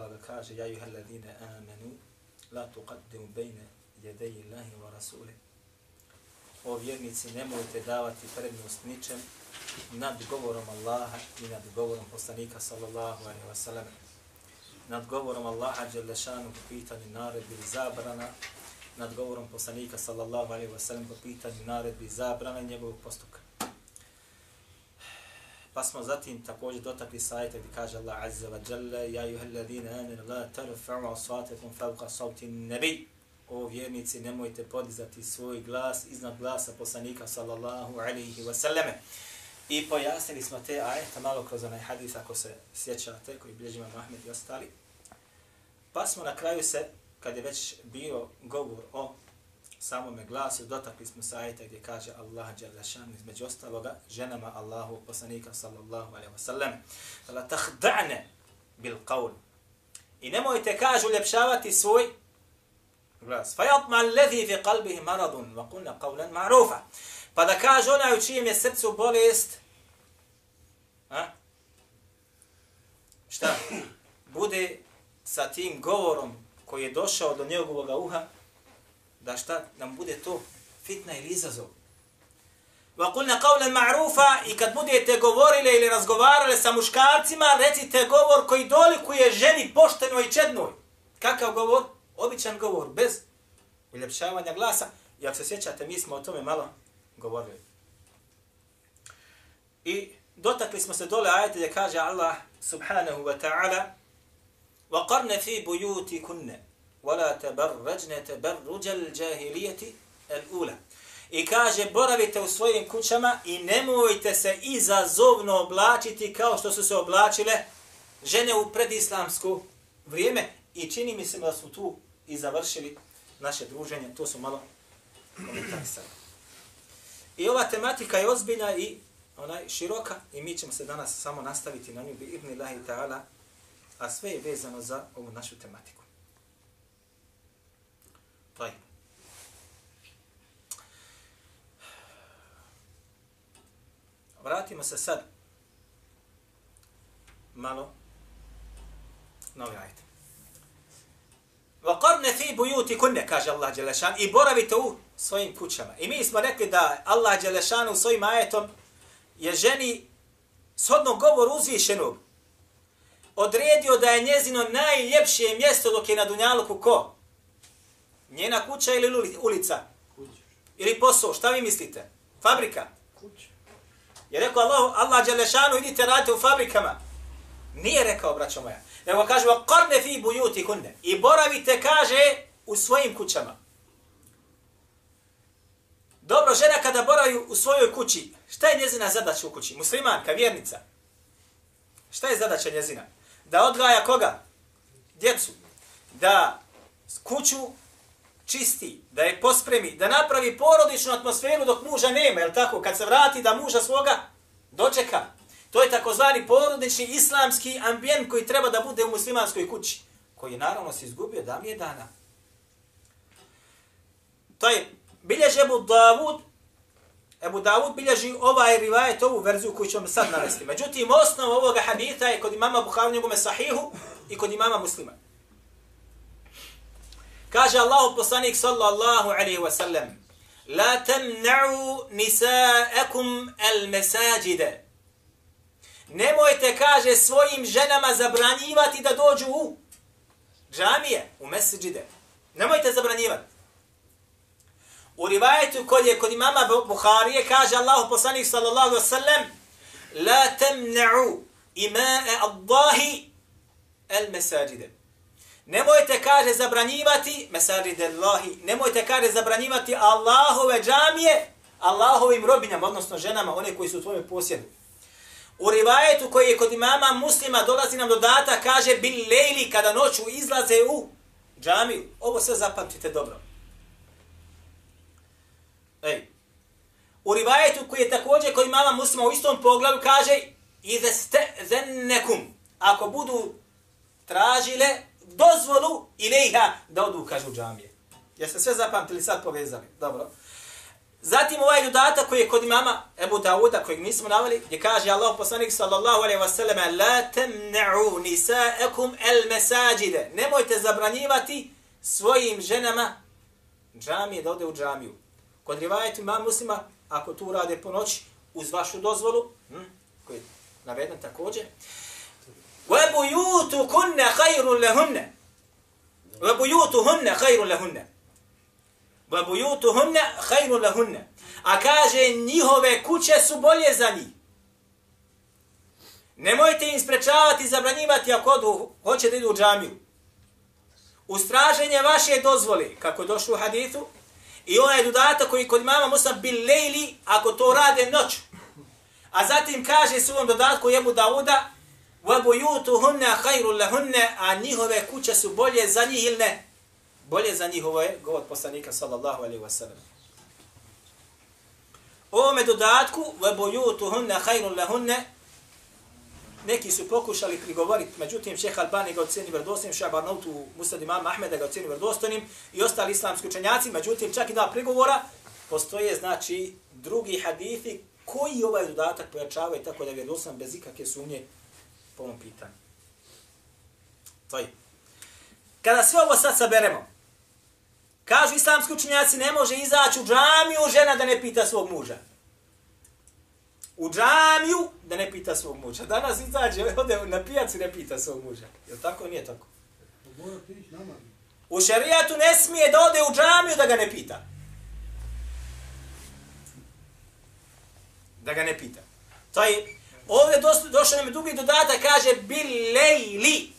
ta'ala da kaže Ja juha alladine amenu la tuqaddimu bejne jedeji Allahi wa rasuli O vjernici, nemojte davati prednost ničem nad govorom Allaha i nad govorom poslanika sallallahu alaihi wa sallam nad govorom Allaha Đelešanu po pitanju naredbi i zabrana, nad govorom poslanika sallallahu alaihi wa sallam po pitanju naredbi i zabrana njegovog postupka. Pa smo zatim također dotakli sajta gdje kaže Allah Azza wa Jalla Ja juha alladhina amenu la tarfa'u asvatekum fauqa sauti nebi O vjernici, nemojte podizati svoj glas iznad glasa poslanika sallallahu alaihi wa sallame. I pojasnili smo te ajeta malo kroz onaj hadis, ako se sjećate, koji bilježi imam Ahmed i ostali. Pa smo na kraju se, kad je već bio govor o samome glasu, dotakli smo sa ajeta gdje kaže Allah Đalešan između ostaloga ženama Allahu poslanika sallallahu alaihi wasallam. Fala tahda'ne bil qawl. I nemojte kažu ljepšavati svoj glas. Fajatma alladhi fi qalbihi maradun wa kulna qawlan ma'rufa. Pa da kaže onaj u čijem je srcu bolest, a? šta? Bude sa tim govorom koji je došao do njegovog uha, da šta nam bude to fitna ili izazov. Wa qulna qawlan ma'rufa i kad budete govorile ili razgovarale sa muškarcima, recite govor koji dolikuje ženi poštenoj i čednoj. Kakav govor? Običan govor, bez uljepšavanja glasa. I ako se sjećate, mi smo o tome malo govorili. I dotakli smo se dole ajete gdje kaže Allah subhanahu wa ta'ala وَقَرْنَ فِي بُيُوتِ كُنَّ وَلَا تَبَرَّجْنَ تَبَرُّجَ الْجَاهِلِيَةِ الْأُولَى I kaže, boravite u svojim kućama i nemojte se izazovno oblačiti kao što su se oblačile žene u predislamsku vrijeme. I čini mi se da su tu i završili naše druženje. To su malo komentarisali. I ova tematika je ozbiljna i onaj široka i mi ćemo se danas samo nastaviti na nju bi ibn Allahi ta'ala, a sve je vezano za ovu našu tematiku. To je. Vratimo se sad malo na ovaj ajte. وَقَرْنَ فِي بُيُوتِ كُنَّ kaže Allah Đelešan i boravite u svojim kućama. I mi smo rekli da Allah Đelešan u svojim ajetom je ženi shodno govor uzvišenog odredio da je njezino najljepše mjesto dok je na Dunjaluku ko? Njena kuća ili ulica? Kuća. Ili posao, šta vi mislite? Fabrika? Kuća. Je rekao Allah, Allah Đelešanu, idite radite u fabrikama. Nije rekao, braćo moja. Nego kaže, korne fi bujuti kunne. I boravite, kaže, u svojim kućama. Dobro, žena kada boravi u svojoj kući, šta je njezina zadaća u kući? Muslimanka, vjernica. Šta je zadaća njezina? Da odgaja koga? Djecu. Da kuću čisti, da je pospremi, da napravi porodičnu atmosferu dok muža nema, je tako? Kad se vrati da muža svoga dočeka. To je takozvani porodični islamski ambijent koji treba da bude u muslimanskoj kući, koji naravno se izgubio davnije dana. To je bilježi Ebu Davud, Ebu Davud bilježi ovaj rivajet, ovu verziju koju ćemo sad navesti. Međutim, osnov ovoga hadita je kod imama Bukhari njegome sahihu i kod imama muslima. Kaže Allahu poslanik sallallahu alaihi wa sallam La temna'u nisa'akum al mesajide. Nemojte, kaže, svojim ženama zabranjivati da dođu u džamije, u mesajide. Nemojte zabranjivati. U rivajetu kod je kod imama Buharije kaže Allahu poslanik sallallahu alaihi sallam La temna'u imae Allahi el mesajide. Nemojte, kaže, zabranjivati mesađide Allahi. Nemojte, kaže, zabranjivati Allahove džamije Allahovim robinjama, odnosno ženama, one koji su u tvojom posjedu. U rivajetu koji je kod imama muslima dolazi nam dodata, kaže bil lejli kada noću izlaze u džamiju. Ovo sve zapamtite dobro. Ej. U rivajetu koji je također kod imama muslima u istom poglavu kaže i ste zennekum. Ako budu tražile dozvolu ilaiha da odu, kažu u džamije. Jeste sve zapamtili sad povezali? Dobro. Zatim ovaj dodatak koji je kod imama Ebu Dauda, kojeg nismo navali, gdje kaže Allah poslanik sallallahu alaihi wasallam La temna'u nisa'ekum el mesajide. Nemojte zabranjivati svojim ženama džamije, da ode u džamiju. Kod rivajetu imam muslima, ako tu rade po noći, uz vašu dozvolu, hm, koji je naveden također, وَبُيُوتُ كُنَّ خَيْرٌ لَهُنَّ وَبُيُوتُ هُنَّ خَيْرٌ لَهُنَّ وَبُيُوتُهُنَّ خَيْرٌ لَهُنَّ A kaže, njihove kuće su bolje za njih. Nemojte im sprečavati, zabranjivati ako odu, hoće da idu u džamiju. Ustraženje vaše dozvole, kako je došlo u hadithu, i onaj dodatak koji kod mama Musa bil lejli, ako to rade noć. A zatim kaže se u ovom dodatku jebu Dauda, وَبُيُوتُهُنَّ خَيْرٌ لَهُنَّ A njihove kuće su bolje za njih ili ne? bolje za njihovo je govod poslanika sallallahu alaihi wasallam. O ovome dodatku, وَبُيُوتُهُنَّ خَيْرٌ لَهُنَّ Neki su pokušali prigovoriti, međutim, šeha Albani ga oceni vrdostojnim, šeha Barnautu Musad imam Ahmeda ga oceni vrdostojnim i ostali islamski učenjaci, međutim, čak i dva prigovora, postoje, znači, drugi hadithi koji ovaj dodatak pojačavaju tako da je vjerodostojan bez ikakve sumnje po ovom pitanju. To je. Kada sve ovo sad saberemo, Kažu islamski učenjaci, ne može izaći u džamiju žena da ne pita svog muža. U džamiju da ne pita svog muža. Danas izađe, ode na pijacu ne pita svog muža. Je tako? Nije tako. U šarijatu ne smije da ode u džamiju da ga ne pita. Da ga ne pita. To je, ovdje došao nam drugi dodatak, kaže, bil lejli.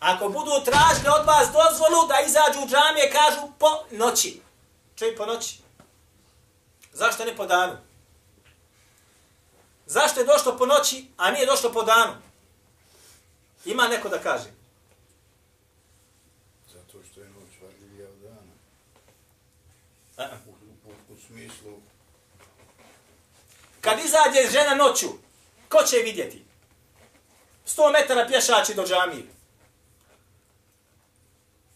Ako budu tražili od vas dozvolu da izađu u džamije, kažu po noći. Čuj po noći. Zašto ne po danu? Zašto je došlo po noći, a nije došlo po danu? Ima neko da kaže. Zato što je noć varljivija od dana. U, u, u, smislu... Kad izađe žena noću, ko će je vidjeti? 100 metara pješači do džamije.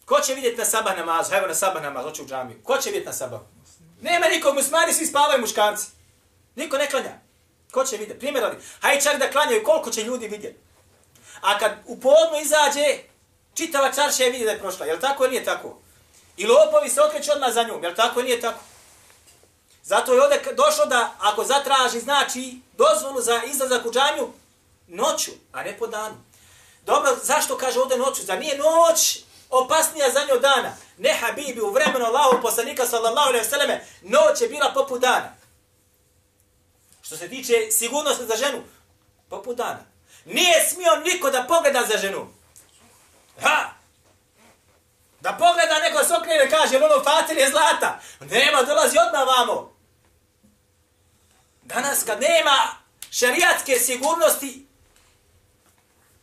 Ko će vidjeti na sabah namaz? Evo na sabah namaz, hoću u džamiju. Ko će vidjeti na sabah? Nema nikog, musmani svi spavaju muškarci. Niko ne klanja. Ko će vidjeti? Primjer ali. Hajde čak da klanjaju, koliko će ljudi vidjeti? A kad u podnu izađe, čitava čarša je vidi da je prošla. Je li tako ili nije tako? I lopovi se okreću odmah za njom. Je li tako ili nije tako? Zato je ovdje došlo da ako zatraži, znači, dozvolu za izlazak u džamiju, noću, a ne po danu. Dobro, zašto kaže ovdje noću? Za nije noć opasnija za nju dana. Ne Habibi u vremenu Allahu poslanika sallallahu alejhi ve selleme noć je bila poput dana. Što se tiče sigurnosti za ženu, poput dana. Nije smio niko da pogleda za ženu. Ha! Da pogleda neko se okrene i kaže, ono fatil je zlata. Nema, dolazi odmah vamo. Danas kad nema šarijatske sigurnosti,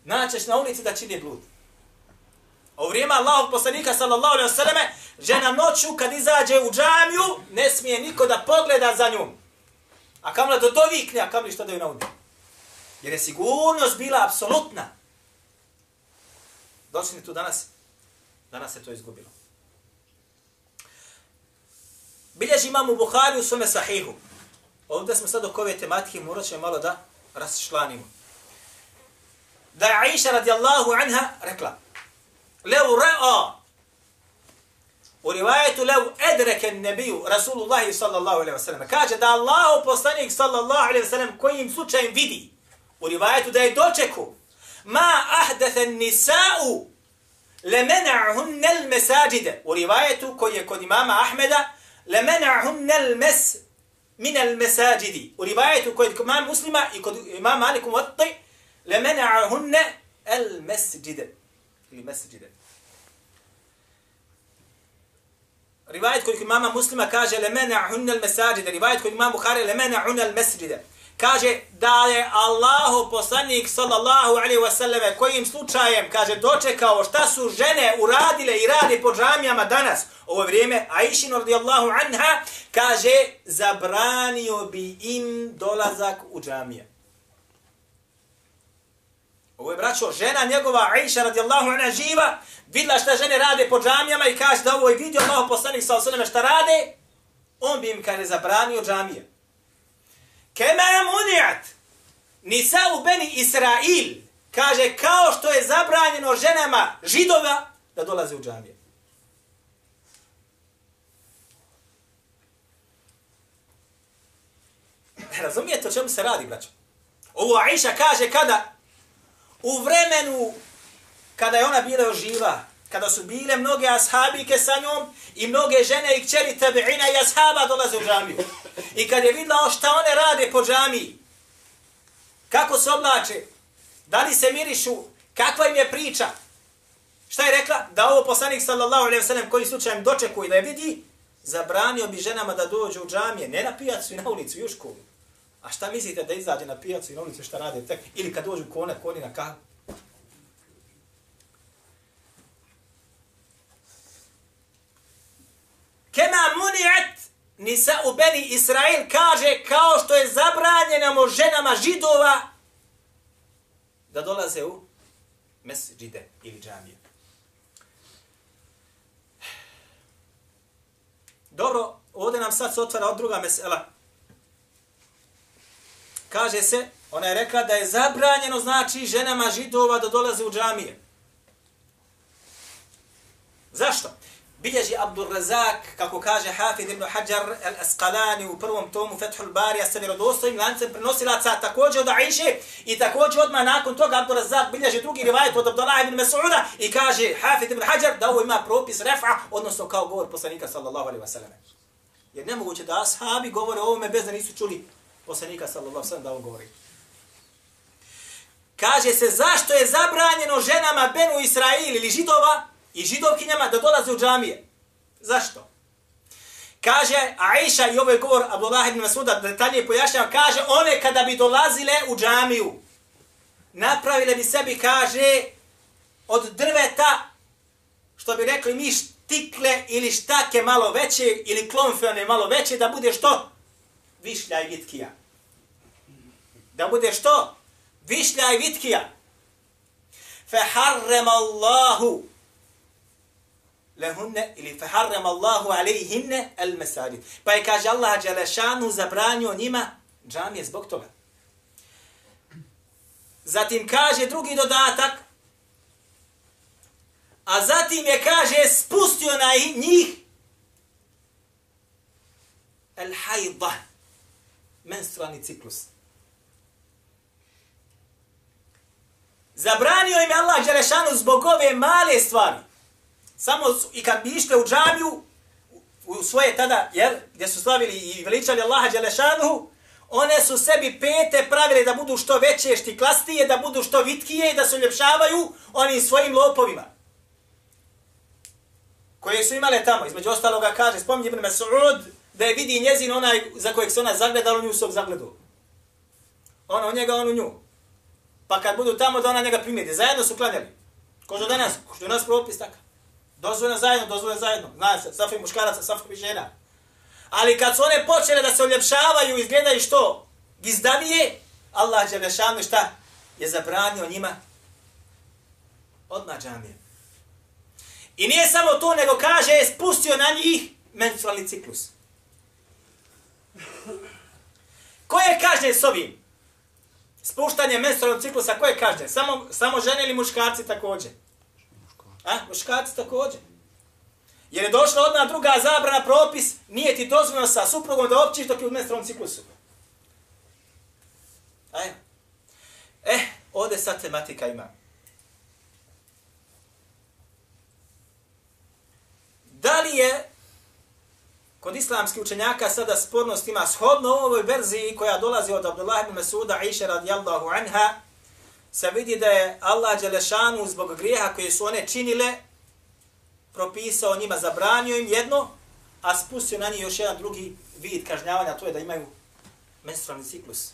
naćeš na ulici da čini blud. U vrijeme Allahog poslanika sallallahu alaihi wasallam žena noću kad izađe u džamiju ne smije niko da pogleda za njom. A kamla to dovikne, a kamli što da ju naudi. Jer je sigurnost bila apsolutna. Došli tu danas? Danas se to izgubilo. Bilježi imam u Buhari u svome sahihu. Ovdje smo sad oko ove tematike, morat ćemo malo da raščlanimo. Da je Aisha radijallahu anha rekla, لو رأى ورواية لو أدرك النبي رسول الله صلى الله عليه وسلم كاجة دا الله poslanik صلى الله عليه وسلم kojim slučajem vidi u rivajetu da je dočeku ma ahdatha nisa'u lemena'hunna al-masajida u rivajetu koji je kod imama Ahmeda lemena'hunna al-mas min al-masajidi u rivajetu koji je kod imama muslima i kod imama Maliku Muatti lemena'hunna al-masjida ili masjida rivajet kod imama muslima kaže le mena kaže da je Allahu poslanik sallallahu alaihi ve selleme kojim slučajem kaže dočekao šta su žene uradile i radi po džamijama danas ovo vrijeme Aisha radijallahu anha kaže zabranio bi im dolazak u džamije Ovo je braćo, žena njegova, Aisha radijallahu anha živa, vidla šta žene rade po džamijama i kaže da ovo je vidio Allah poslanik sa osaleme šta rade, on bi im kaže zabranio džamije. Kema muniat, nisa u beni Israil, kaže kao što je zabranjeno ženama židova da dolaze u džamije. Razumijete o čemu se radi, braćo? Ovo Aisha kaže kada u vremenu kada je ona bila živa, kada su bile mnoge ashabike sa njom i mnoge žene i kćeri tabi'ina i ashaba dolaze u džamiju. I kad je videla šta one rade po džamiji, kako se oblače, da li se mirišu, kakva im je priča, šta je rekla? Da ovo poslanik sallallahu alaihi wasallam koji slučajem dočekuje da je vidi, zabranio bi ženama da dođu u džamije, ne na pijacu i na ulicu, i u školu. A šta mislite da izađe na pijacu i na ulicu šta rade tek? Ili kad dođu kone, koni na kahu? Kema muni'at nisa u Beni Israel kaže kao što je zabranjeno ženama židova da dolaze u mesđide ili džamije. Dobro, ovdje nam sad se otvara od druga mesela kaže se, ona je rekla da je zabranjeno znači ženama židova da dolaze u džamije. Zašto? Bilježi Abdul Razak, kako kaže Hafid ibn Hajar al-Asqalani u prvom tomu Fethul Barija sa vjerodostojim lancem prenosilaca također od Aisha i također odmah nakon toga Abdul Razak bilježi drugi rivajet od Abdullah ibn Mas'uda i kaže Hafid ibn Hajar da ovo ima propis refa, odnosno kao govor poslanika sallallahu alaihi wa sallam. Jer nemoguće da ashabi govore o ovome bez da nisu čuli poslanika sallallahu alaihi wa sallam da on govori. Kaže se zašto je zabranjeno ženama Benu Israil ili židova i židovkinjama da dolaze u džamije. Zašto? Kaže Aisha i ovaj govor Abdullah ibn Masuda detaljnije pojašnjava, kaže one kada bi dolazile u džamiju, napravile bi sebi, kaže, od drveta, što bi rekli mi štikle ili štake malo veće ili klonfeone malo veće, da bude što? višlja i vitkija. Da bude što? Višlja i vitkija. Feharrem Allahu lehunne ili feharrem Allahu alejhinne el mesajid. Pa je kaže Allah Đelešanu zabranio njima džamije zbog toga. Zatim kaže drugi dodatak, a zatim je kaže spustio na njih el hajda, menstrualni ciklus. Zabranio im Allah Đelešanu zbog ove male stvari. Samo su, i kad bi išli u džamiju, u svoje tada, jer, gdje su slavili i veličali Allaha Đelešanuhu, one su sebi pete pravile da budu što veće, štiklastije, da budu što vitkije i da se uljepšavaju onim svojim lopovima. Koje su imale tamo, između ostaloga kaže, spominje Ibn Mas'ud, da je vidi njezin onaj za kojeg se ona zagledala, nju svog zagledu. Ona u njega, on u nju. Pa kad budu tamo, da ona njega primijeti. Zajedno su klanjali. Ko što danas, ko što nas propis takav. Dozvoljeno zajedno, dozvoljeno zajedno. Zna se, safi muškaraca, safi žena. Ali kad su one počele da se uljepšavaju, izgledaju što? Gizdanije, Allah je lešano šta? Je zabranio njima odmah džamije. I nije samo to, nego kaže, je spustio na njih menstrualni ciklus. Ko je kažnjen s ovim? Spuštanje menstrualnog ciklusa, ko je kažnjen? Samo, samo žene ili muškarci također? A? Muškarci također. Jer je došla odna druga zabrana propis, nije ti dozvoljeno sa suprugom da općiš dok je u menstrualnom ciklusu. Ajde. Eh, ovdje sad tematika ima. Da li je kod islamskih učenjaka sada spornost ima shodno ovoj verziji koja dolazi od Abdullah ibn Masuda Aisha radijallahu anha, se vidi da je Allah Đelešanu zbog grijeha koje su one činile, propisao njima, zabranio im jedno, a spustio na njih još jedan drugi vid kažnjavanja, to je da imaju menstrualni ciklus.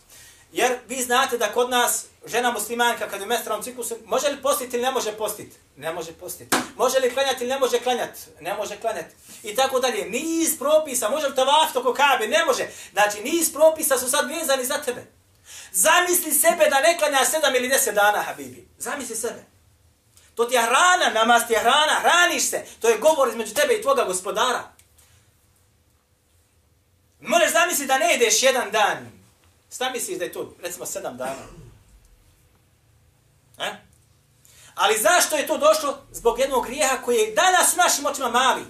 Jer vi znate da kod nas žena muslimanka kad je u menstrualnom ciklusu, može li postiti ili ne može postiti? Ne može postiti. Može li klanjati ili ne može klanjati? Ne može klanjati. I tako dalje. Niz propisa, može li tavaf toko kabe? Ne može. Znači, niz propisa su sad vezani za tebe. Zamisli sebe da ne klanja sedam ili deset dana, Habibi. Zamisli sebe. To ti je hrana, namaz ti je hrana, hraniš se. To je govor između tebe i tvoga gospodara. Možeš zamisliti da ne ideš jedan dan. Šta misliš da je to, recimo, sedam dana? E? Ali zašto je to došlo? Zbog jednog grijeha koji je danas u našim očima mali.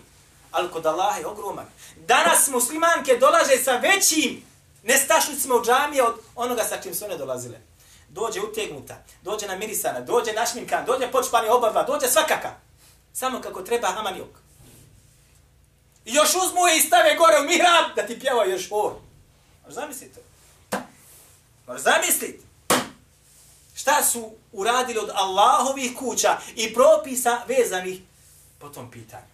Ali kod Allaha je ogroman. Danas muslimanke dolaže sa većim nestašnicima u džamije od onoga sa čim su one dolazile. Dođe utegnuta, dođe namirisana, dođe našminkan, dođe počpani obava, dođe svakaka. Samo kako treba hamanijok. I još uzmu je i stave gore u mihrab da ti pjeva još hor. Možeš zamisliti Možeš zamisliti. Šta su uradili od Allahovih kuća i propisa vezanih po tom pitanju.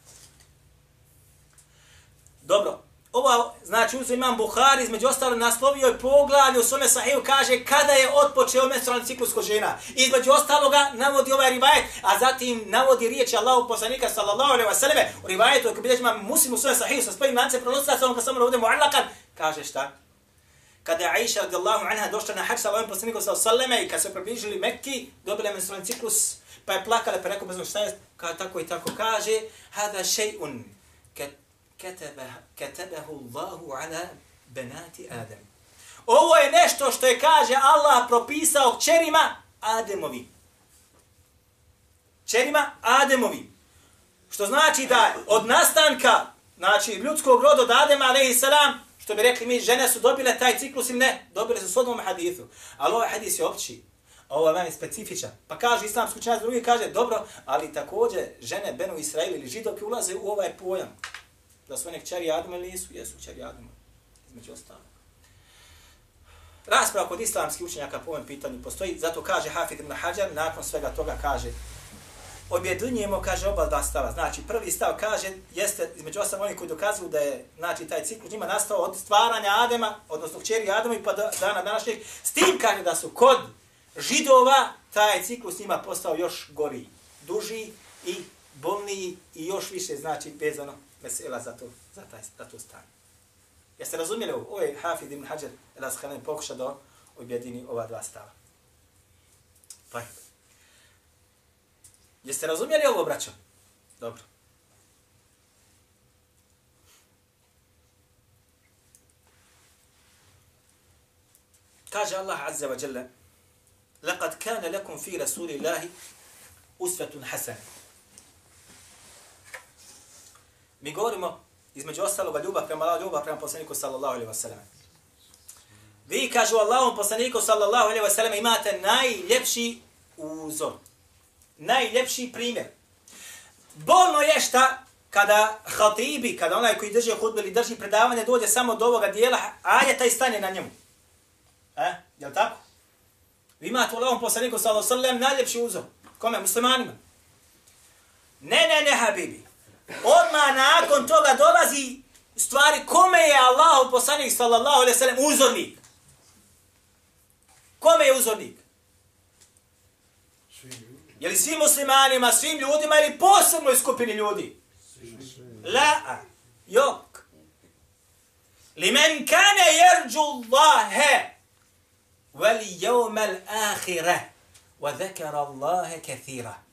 Dobro, ova, znači, uzim imam Buhari, između ostalo naslovio je poglavlje u svome sahiju, kaže kada je otpočeo menstrualni ciklus kod žena. Između ostaloga navodi ovaj rivajet, a zatim navodi riječ Allahu poslanika sallallahu alaihi wa sallam, u rivajetu, ako bilježi imam muslim u svome sahiju, sa spojim lance pronosila, sa onom kad sam ovdje mu'allakan, kaže šta? Kada je Aisha radijallahu anha došla na hač sa Allahom poslanikom sallallahu alaihi wa sallam i kad se približili Mekki, dobila menstrualni ciklus, pa je plakala, pa rekao, pa bez šta je, kao tako i tako kaže, hada še'un, katabahu Allahu ala benati Adam. Ovo je nešto što je kaže Allah propisao kćerima Ademovi. Kćerima Ademovi. Što znači da od nastanka znači ljudskog roda od Adema alaihi salam što bi rekli mi žene su dobile taj ciklus ili ne, dobile su shodnom hadithu. Ali ovaj hadis je opći. Ovo je specifičan. Pa kaže islamski učenjac drugi kaže dobro, ali također žene Benu Israil ili židovke ulaze u ovaj pojam da su one kćeri Adama ili nisu, jesu kćeri Adama, između ostalo. Rasprava kod islamskih učenjaka po ovom pitanju postoji, zato kaže Hafid ibn Hajar, nakon svega toga kaže, objedinjujemo, kaže, oba dva stava. Znači, prvi stav kaže, jeste, između ostalog, oni koji dokazuju da je, znači, taj ciklus njima nastao od stvaranja Adema, odnosno kćeri Adama i pa dana današnjeg, s tim kaže da su kod židova taj ciklus njima postao još gori, duži i bolniji i još više, znači, vezano mesela za to, za, taj, za to stanje. Jeste razumijeli ovo? Ovo je Hafid ibn Hajar Razhanen pokuša da objedini ova dva stava. Pa. Jeste razumijeli ovo, braćo? Dobro. Kaže Allah Azza wa Jalla لقد كان لكم في رسول الله أسوة حسنة Mi govorimo između ostaloga ljubav prema Allah, ljubav prema poslaniku sallallahu alaihi ve sallam. Vi kažu Allahom poslaniku sallallahu alaihi wa sallam imate najljepši uzor. Najljepši primjer. Bolno je šta kada hatibi, kada onaj koji drži hudbe ili drži predavanje, dođe samo do ovoga dijela, ajeta i stane na njemu. E, je tako? Vi imate u Allahom poslaniku sallallahu alaihi wa najljepši uzor. Kome? Muslimanima. Ne, ne, ne, habibi. Odmah nakon toga dolazi stvari kome je Allah poslanik sallallahu alaihi sallam uzornik. Kome je uzornik? Je li svim muslimanima, svim ljudima ili posebnoj skupini ljudi? La, jok. Li men kane jerđu Allahe veli jevmel ahire wa zekara Allahe kathira.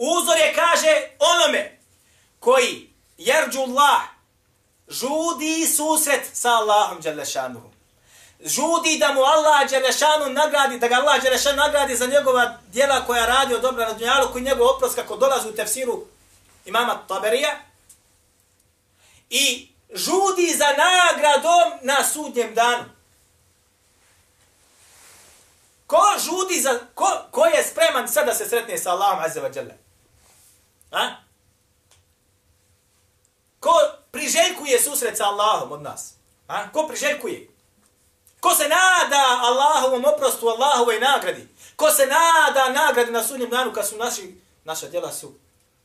Uzor je, kaže, onome koji jerđu Allah žudi susret sa Allahom Đelešanuhu. Žudi da mu Allah Đelešanu nagradi, da ga Allah Đelešanu nagradi za njegova djela koja radi od dobra na dunjalu, koji njegov oprost kako dolazi u tefsiru imama Taberija. I žudi za nagradom na sudnjem danu. Ko žudi za, ko, ko je spreman sada da se sretne sa Allahom Azza wa Đelešanu? A? Ko priželjkuje susret sa Allahom od nas? A? Ko priželjkuje? Ko se nada Allahovom oprostu, Allahovoj nagradi? Ko se nada nagradi na sudnjem danu kad su naši, naša djela su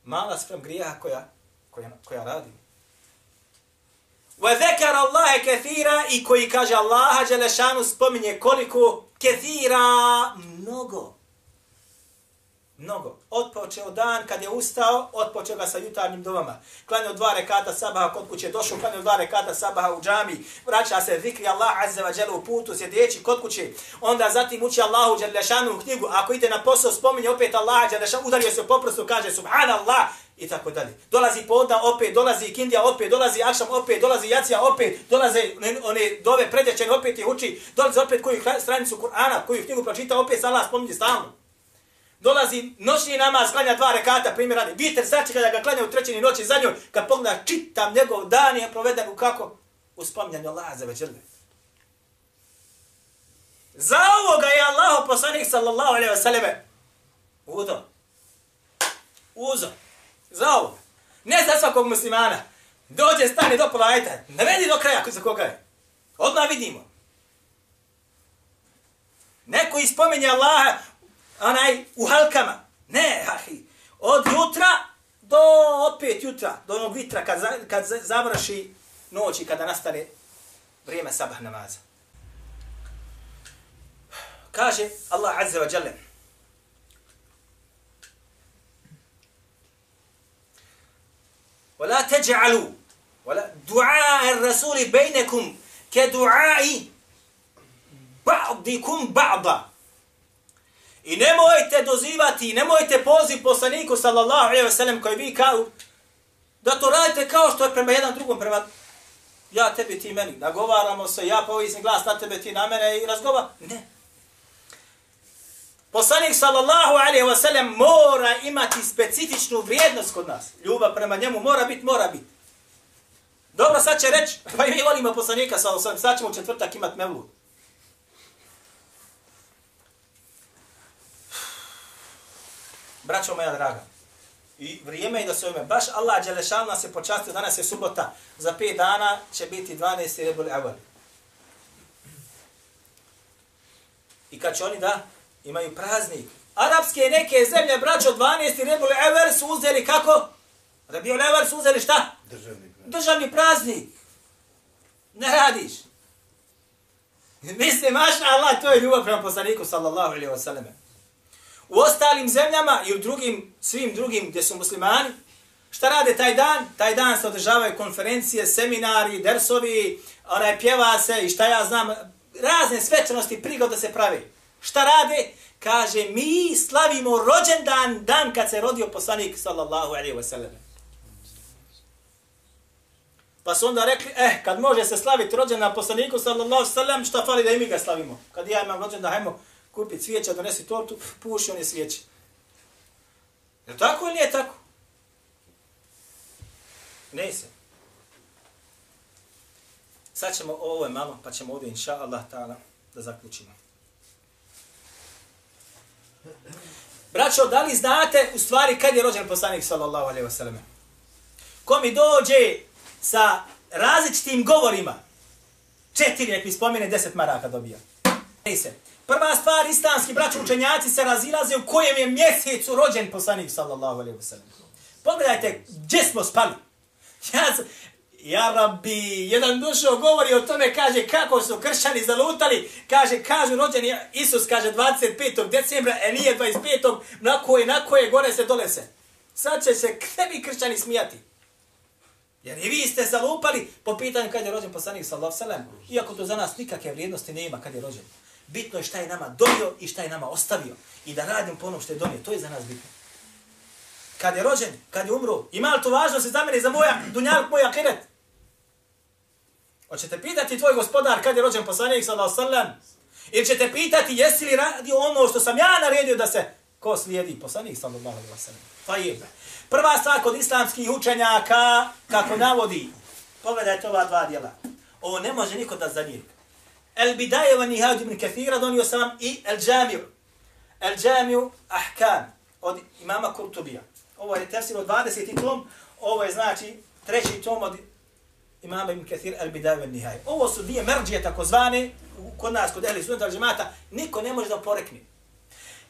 mala sprem grijeha koja, koja, koja radi? Wa zekara Allahe i koji kaže Allaha Đelešanu spominje koliko kethira mnogo. Mnogo. Otpočeo dan kad je ustao, otpočeo ga sa jutarnjim dovama. Klanio dva rekata sabaha kod kuće, došao klanio dva rekata sabaha u džami, vraća se zikri Allah azza wa jalla u putu, sjedeći kod kuće. Onda zatim uči Allahu dželešanu u knjigu. Ako ide na posao, spominje opet Allah dželešanu, udario se poprostu, kaže subhanallah i tako dalje. Dolazi podna opet, dolazi kindija opet, dolazi akšam opet, dolazi jacija opet, dolaze one dove predjećene opet je uči, dolazi opet koju stranicu Kur'ana, koju knjigu pročita, opet Allah spominje stalno. Dolazi noćni namaz, klanja dva rekata, primjer radi. Viter sači kada ga klanja u trećini noći za njoj, kad pogleda čitam njegov dan je proveden u kako? U spomljanju Allaha za večerne. Za ovoga je Allah poslanik sallallahu alaihi wa sallame udo. Uzo. Za ovoga. Ne za svakog muslimana. Dođe, stane do pola, ajte. Ne vidi do kraja za koga je. Odmah vidimo. Neko ispominje Allaha onaj, u halkama. Ne, ahi. Od jutra do opet jutra, do onog vitra kad, za, kad završi noć i kada nastane vrijeme sabah namaza. Kaže Allah Azza wa Jalla, ولا تجعلوا ولا دعاء الرسول بينكم كدعاء بعضكم بعضا I nemojte dozivati, nemojte poziv poslaniku sallallahu alejhi ve sellem koji vi kao da to radite kao što je prema jedan drugom prema ja tebi ti meni nagovaramo se ja povisim glas na tebe ti na mene i razgova ne Poslanik sallallahu alejhi ve sellem mora imati specifičnu vrijednost kod nas. Ljubav prema njemu mora biti, mora biti. Dobro, sad će reći, pa i mi volimo poslanika sallallahu alejhi ve sellem, sad ćemo četvrtak imati mevlud. Braćo moja draga, i vrijeme je da se ime, baš Allah Đelešan nas je počastio, danas je subota, za pet dana će biti 12. rebuli aval. I kad će oni da imaju praznik. Arabske neke zemlje, braćo, 12. rebuli aval su uzeli kako? Rabio Levar su uzeli šta? Državni praznik. Državni praznik. Ne radiš. Mislim, maša Allah, to je ljubav prema poslaniku, sallallahu alaihi wa sallam. U ostalim zemljama i u drugim, svim drugim gdje su muslimani, šta rade taj dan? Taj dan se održavaju konferencije, seminari, dersovi, onaj pjeva se i šta ja znam, razne svečanosti, prigode se pravi. Šta rade? Kaže, mi slavimo rođendan, dan kad se rodio poslanik, sallallahu alaihi wa sallam. Pa su onda rekli, eh, kad može se slaviti rođendan poslaniku, sallallahu alaihi wa sallam, šta fali da i mi ga slavimo? Kad ja imam rođendan, hajmo, kupi cvijeća, donesi tortu, puši one svijeće. Je tako ili nije tako? Ne se. Sad ćemo ovo je malo, pa ćemo ovdje, inša Allah ta'ala, da zaključimo. Braćo, da li znate u stvari kad je rođen poslanik sallallahu alaihi wasallam? Ko mi dođe sa različitim govorima, četiri, nek mi spomene, deset maraka dobija. Ne se. Prva stvar, islamski braći učenjaci se razilaze u kojem je mjesecu rođen poslanik sallallahu alaihi wasallam. Pogledajte, gdje smo spali? Ja, ja rabbi, jedan dušo govori o tome, kaže kako su kršćani zalutali, kaže, kažu rođen je Isus, kaže 25. decembra, e nije 25. na koje, na koje, gore se, dole se. Sad će se krebi kršćani smijati. Jer i vi ste zalupali po pitanju kad je rođen poslanik sallallahu alaihi ve sellem, iako to za nas nikakve vrijednosti nema kad je rođen. Bitno je šta je nama donio i šta je nama ostavio. I da radim po onom što je donio. To je za nas bitno. Kad je rođen, kad je umro, ima li to važno se za mene za moja dunjalk, moja akiret? Hoćete pitati tvoj gospodar kad je rođen poslanik sallallahu sallam? Ili ćete pitati jesi li radio ono što sam ja naredio da se ko slijedi poslanik sallallahu sallam? Pa je. Prva stvar kod islamskih učenjaka, kako navodi, pogledajte ova dva dijela. Ovo ne može niko da zanijeti. El bidaje wa nihad ibn Kathira donio sam i El Džamiju. El Džamiju Ahkam od imama Kurtubija. Ovo je tefsir od 20. tom, ovo je znači treći tom od imama ibn Kathir El bidaje wa nihaj. Ovo su dvije merđije takozvane, kod nas, kod ehli sunnata džemata, niko ne može da porekne.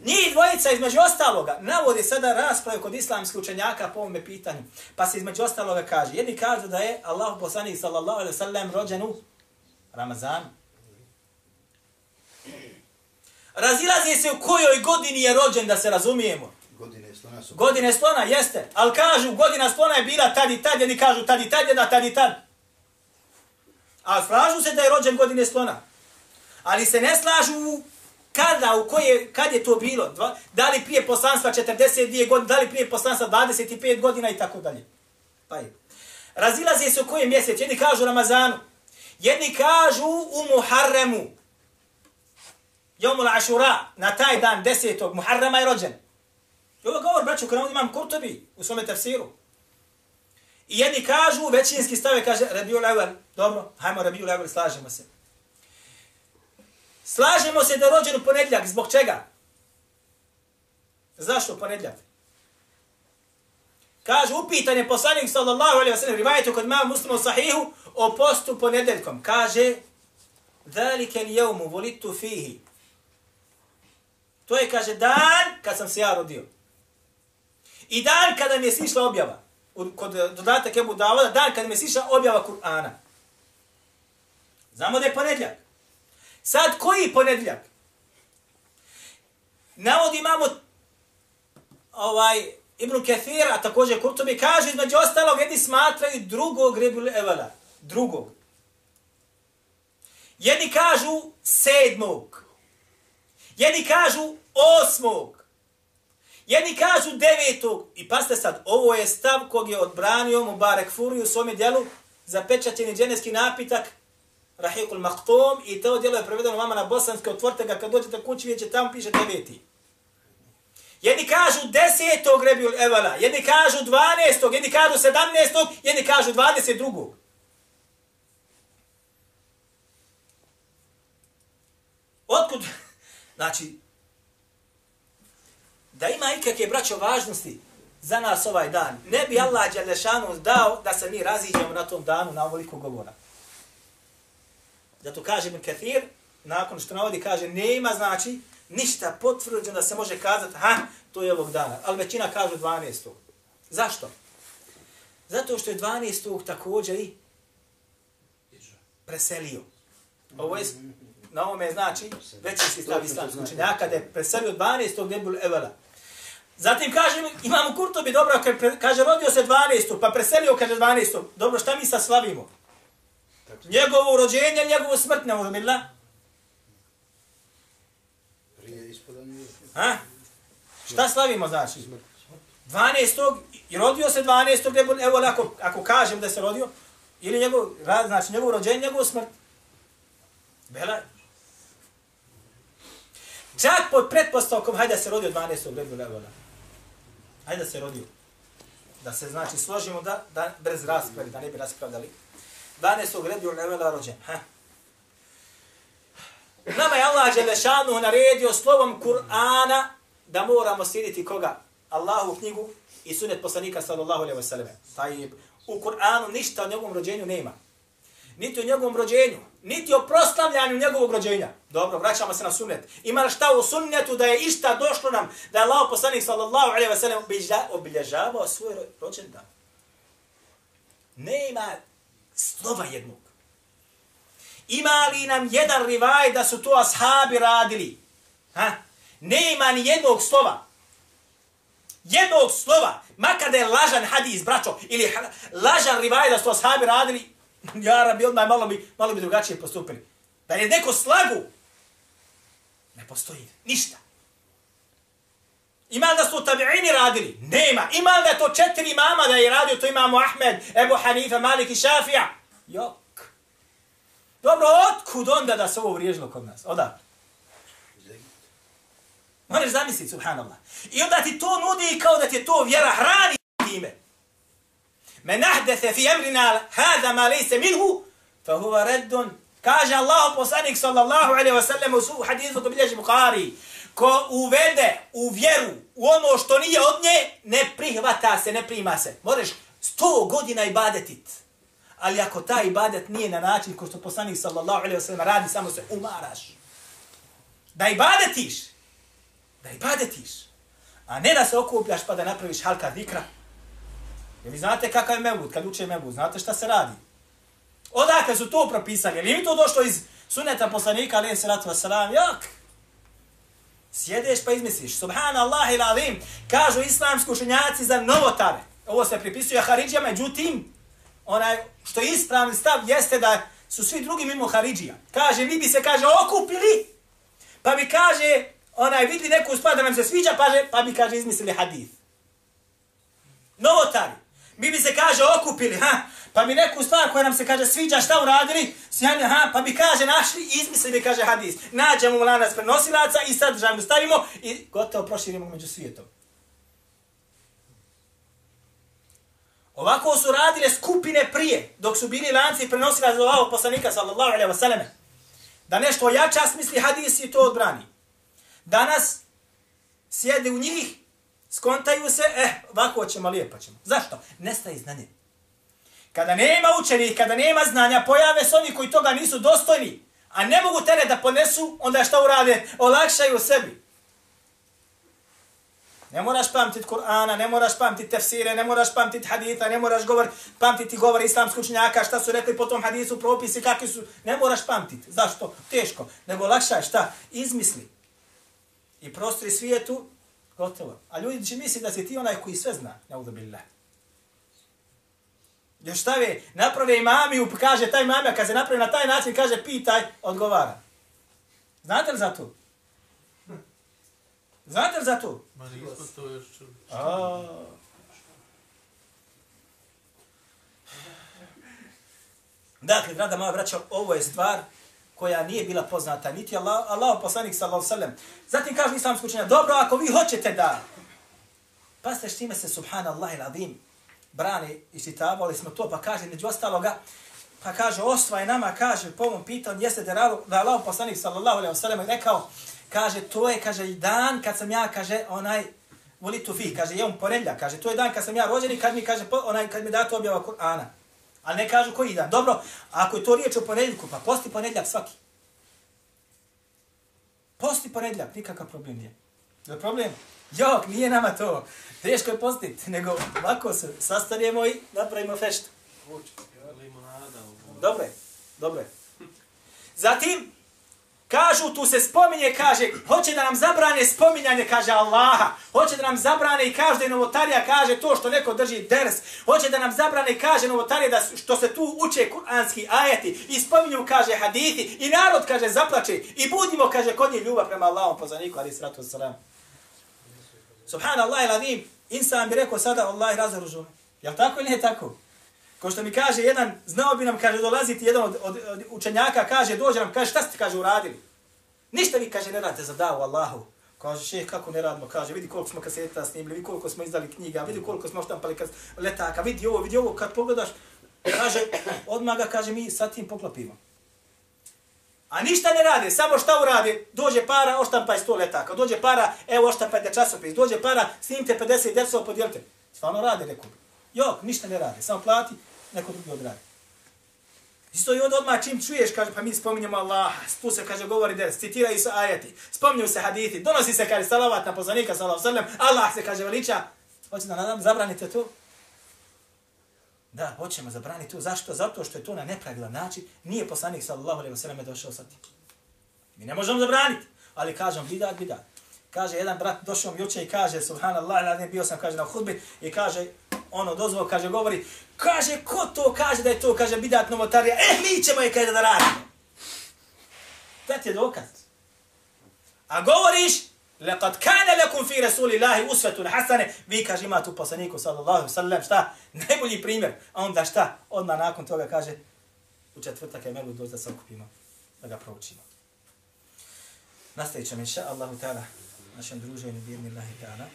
Njih dvojica između ostaloga navodi sada rasprave kod islamskih učenjaka po ovome pitanju. Pa se između ostaloga kaže, jedni kažu da je Allah poslanik sallallahu alaihi sallam rođen u Ramazanu. Razilazi se u kojoj godini je rođen, da se razumijemo. slona su... Godine slona, jeste. Ali kažu, godina slona je bila tad i tad, jedni kažu tad i tad, jedna tad i tad. A slažu se da je rođen godine slona. Ali se ne slažu kada, u koje, kad je to bilo. Dva, da li prije poslanstva 42 godine, da li prije poslanstva 25 godina i tako dalje. Pa je. Razilaze se u kojem mjesec. Jedni kažu Ramazanu. Jedni kažu u Muharremu. Jomul Ašura. Na taj dan desetog Muharrema je rođen. I ovo govor, braću, kada imam Kurtobi u svome tafsiru. I jedni kažu, većinski stave, kaže, Rabiul Awal, dobro, hajmo Rabiul Awal, slažemo se. Slažemo se da je rođen u ponedljak, zbog čega? Zašto ponedljak? Kaže, upitan je poslanik sallallahu alaihi wa sallam, rivajetu kod mama muslima u sahihu, o postu ponedeljkom. Kaže, Zalike li jevmu volitu fihi. To je, kaže, dan kad sam se ja rodio. I dan kada mi je sišla objava, kod eh, dodatak Ebu Davoda, dan kada mi je sišla objava Kur'ana. Znamo da je ponedljak. Sad, koji ponedljak? Navodi imamo ovaj, Ibn Kathir, a također Kurtobi, kaže između ostalog, jedni smatraju drugog Rebul Evala. Drugog. Jedni kažu sedmog. Jedni kažu osmog. Jedni kažu devetog. I paste sad, ovo je stav kog je odbranio mu Barek Furi u svome djelu za pečaćeni dženevski napitak Rahikul Maktum i to djelo je prevedeno vama na bosanske, otvorite ga kad dođete kući, vidjet će tamo piše deveti. Jedni kažu desetog Rebjul Evala, jedni kažu dvanestog, jedni kažu sedamnestog, jedni kažu dvadeset drugog. Otkud? Znači, da ima ikakve braćo važnosti za nas ovaj dan, ne bi Allah Đalešanu dao da se mi raziđemo na tom danu na ovoliko govora. Zato kaže mi Kathir, nakon što navodi, kaže, nema znači ništa potvrđeno da se može kazati, ha, to je ovog dana. Ali većina kaže 12. Zašto? Zato što je 12. također i preselio. Ovo je, na ovome znači, većinski stav islamski učenjaka, da je preselio 12. Nebul Evela. Zatim kaže, imamo Kurtobi, dobro, kaže, rodio se 12. pa preselio, kaže 12. Dobro, šta mi sad slavimo? Njegovo rođenje, njegovu smrt, ne uzmila. Ha? Šta slavimo, znači? 12. I rodio se 12. Evo, ako, ako kažem da se rodio, ili njegov, znači njegov rođenje, njegov smrt. Bela. Čak pod pretpostavkom, hajde da se rodio 12. redu Evo Hajde da se rodio. Da se, znači, složimo da, da brez raspravi, da ne bi raspravdali. 12. redu Evo rođen. Ha? Nama je Allah Đelešanu naredio slovom Kur'ana da moramo slijediti koga? Allahu knjigu i sunet poslanika sallallahu alaihi wa sallam. Tajib. u Kur'anu ništa o njegovom rođenju nema. Niti o njegovom rođenju, niti o proslavljanju njegovog rođenja. Dobro, vraćamo se na sunnet. Ima li šta u sunnetu da je išta došlo nam da je Allah poslanik sallallahu alaihi wa sallam obilježavao svoj rođendan? Nema slova jednog. Ima li nam jedan rivaj da su to ashabi radili? Ha? Nema ni jednog slova. Jednog slova. Makar da je lažan hadis, braćo, ili lažan rivaj da su ashabi radili, ja rabi, odmah malo bi, malo bi drugačije postupili. Da je neko slagu, ne postoji ništa. Ima da su tabi'ini radili? Nema. Ima da je to četiri mama da je radio, to imamo Ahmed, Ebu Hanifa, Malik i Šafija? Jok. Dobro, otkud onda da se ovo vriježilo kod nas? Oda. Moraš zamisliti, subhanallah. I onda ti to nudi kao da ti je to vjera hrani time. Men ahdese fi emrina hada ma lejse minhu, fa huva reddun. Kaže Allah poslanik sallallahu alaihi wa sallam u hadithu ko bilježi Bukhari. Ko uvede u vjeru u ono što nije od nje, ne prihvata se, ne prima se. Možeš sto godina ibadetit. Ali ako taj ibadet nije na način ko što poslanik sallallahu alaihi wa sallam radi, samo se umaraš. Da ibadetiš, da ibadetiš, a ne da se okupljaš pa da napraviš halka zikra. Jer vi znate kakav je mebud, kad uče mebud, znate šta se radi. Odakle su to propisali? Je im mi to došlo iz suneta poslanika, ali se ratu wasalam? Jak! Sjedeš pa izmisliš. Subhanallah il alim. Kažu islamski učenjaci za novotare. Ovo se pripisuje Haridžija, međutim, onaj što je ispravni stav jeste da su svi drugi mimo Haridžija. Kaže, mi bi se, kaže, okupili, pa bi, kaže, onaj, vidli neku stvar da nam se sviđa, pa, pa bi, kaže, izmislili hadith. Novotari. Mi bi se, kaže, okupili, ha, pa bi neku stvar koja nam se, kaže, sviđa, šta uradili, sjajne, ha, pa bi, kaže, našli, izmislili, kaže, hadis. Nađemo lanac prenosilaca i sadržaj mu stavimo i gotovo proširimo među svijetom. Ovako su radile skupine prije, dok su bili lanci i prenosili za ovog poslanika, sallallahu alaihi wasallam. Da nešto jača smisli hadis i to odbrani. Danas sjede u njih, skontaju se, eh, ovako ćemo, lijepo ćemo. Zašto? Nestaje znanje. Kada nema učenih, kada nema znanja, pojave se oni koji toga nisu dostojni, a ne mogu tere da ponesu, onda šta urade? Olakšaju sebi. Ne moraš pamtit Kur'ana, ne moraš pamtit tefsire, ne moraš pamtit haditha, ne moraš govor, pamtiti govor islamskog učenjaka, šta su rekli po tom hadisu, propisi, kakvi su. Ne moraš pamtit. Zašto? Teško. Nego lakšaj, šta? Izmisli. I prostri svijetu, gotovo. A ljudi će misliti da si ti onaj koji sve zna. Ne udobillah. Još stave, naprave imamiju, kaže taj imamija, kad se napravi na taj način, kaže pitaj, odgovara. Znate li za to? Znate li za to? Ma nismo to još čuli. Dakle, draga moja braća, ovo je stvar koja nije bila poznata, niti Allah, Allah poslanik sallallahu sallam. Zatim kaže islamsko učenja, dobro, ako vi hoćete da, pa ste štime se, subhanallah il adim, brani i čitavali smo to, pa kaže, među ostaloga, pa kaže, osvaj nama, kaže, po ovom pitanju, jeste da Allah poslanik sallallahu sallam rekao, kaže, to je, kaže, dan kad sam ja, kaže, onaj, voli tu fi, kaže, je on ponedlja, kaže, to je dan kad sam ja rođen i kad mi, kaže, onaj, kad mi dato objava Kur'ana. Ali ne kažu koji dan. Dobro, ako je to riječ o ponedljku, pa posti ponedljak svaki. Posti ponedljak, nikakav problem nije. Je problem? Jok, nije nama to. Teško je postiti, nego ovako se sastanemo i napravimo feštu. Dobro je, dobro je. Zatim, Kažu, tu se spominje, kaže, hoće da nam zabrane spominjanje, kaže Allaha. Hoće da nam zabrane i kaže da je novotarija, kaže to što neko drži ders. Hoće da nam zabrane i kaže novotarija da što se tu uče kuranski ajeti i spominju, kaže, hadithi. I narod, kaže, zaplače. I budimo, kaže, kod njih ljubav prema Allahom pozaniku, ali sratu salam. Subhanallah i ladim, insan bi rekao sada, Allah razoružuje. Jel tako ili ne tako? Ko što mi kaže jedan, znao bi nam, kaže, dolaziti jedan od, od, od učenjaka, kaže, dođe nam, kaže, šta ste, kaže, uradili? Ništa vi, kaže, ne radite za davu Allahu. Kaže, še, kako ne radimo? Kaže, vidi koliko smo kaseta snimili, vidi koliko smo izdali knjiga, vidi koliko smo štampali kas, letaka, vidi ovo, vidi ovo, kad pogledaš, kaže, odmah ga, kaže, mi sa tim poklopimo. A ništa ne rade, samo šta urade? Dođe para, oštampaj sto letaka. Dođe para, evo oštampajte časopis. Dođe para, snimite 50 desova, podijelite. Stvarno rade, rekao bi. Jok, ništa ne rade, samo plati, neko drugi odradi. Isto i onda odmah čim čuješ, kaže, pa mi spominjemo Allah, tu se, kaže, govori des, citiraju se ajeti, spominju se haditi, donosi se, kaže, salavat na poslanika, salav sallam, Allah se, kaže, veliča. Hoće da nadam, zabranite to? Da, hoćemo zabraniti to. Zašto? Zato što je to na nepravilan način. Nije poslanik, sallallahu alaihi wa sallam, došao sa tim. Mi ne možemo zabraniti, ali kažem, bidat, bidat. Kaže, jedan brat došao mi juče i kaže, subhanallah, bio sam, kaže, na hudbi, i kaže, ono dozvo, kaže, govori, kaže, ko to kaže da je to, kaže, bidat novotarija, eh, mi ćemo je, kaže, da radimo. To ti je dokaz. A govoriš, lekad kane lekum fi rasulillahi usvetu hasane, vi, kaže, ima tu poslaniku, sallallahu sallam, šta, najbolji primjer, a onda šta, odmah nakon toga kaže, u četvrtak je melu doći da se okupimo, da ga proučimo. Nastavit ćemo, inša Allahu ta'ala, našem druženju, birni Allahi ta'ala.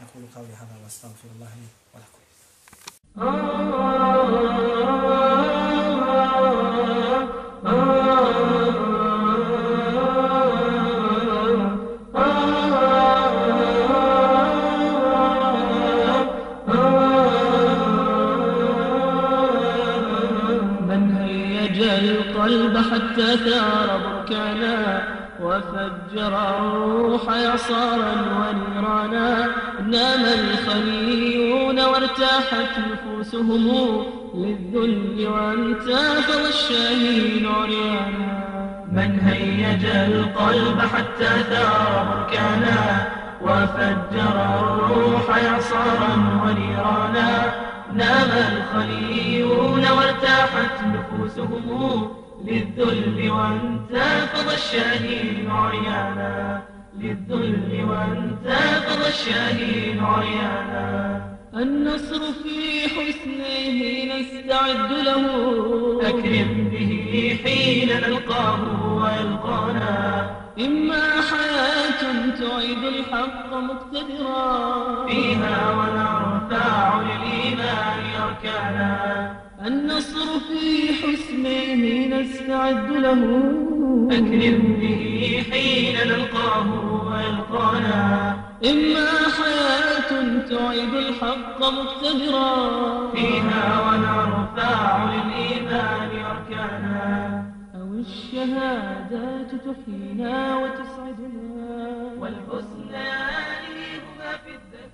أقول قولي هذا وأستغفر الله لي ولكم من هيج القلب حتى ثار بركانا وفجر الروح يصارا ونيرانا نام الخليون وارتاحت نفوسهم للذل وانتفض الشاهين عريانا. من هيج القلب حتى ثار بركانا وفجر الروح إعصارا ونيرانا. نام الخليون وارتاحت نفوسهم للذل وانتفض الشهيد عريانا. للذل وانتفض الشهيد عريانا. النصر في حسنه نستعد له. أكرم به حين نلقاه ويلقانا إما حياة تعيد الحق مقتدرا. فيها ونرفع للإيمان أركانا. النصر في حسنه نستعد له. أكرم به حين نلقاه ويلقانا إما حياة تعيد الحق مقتدرا. فيها ونرفع للإيمان أركانا. أو الشهادات تحيينا وتسعدنا. والحسنى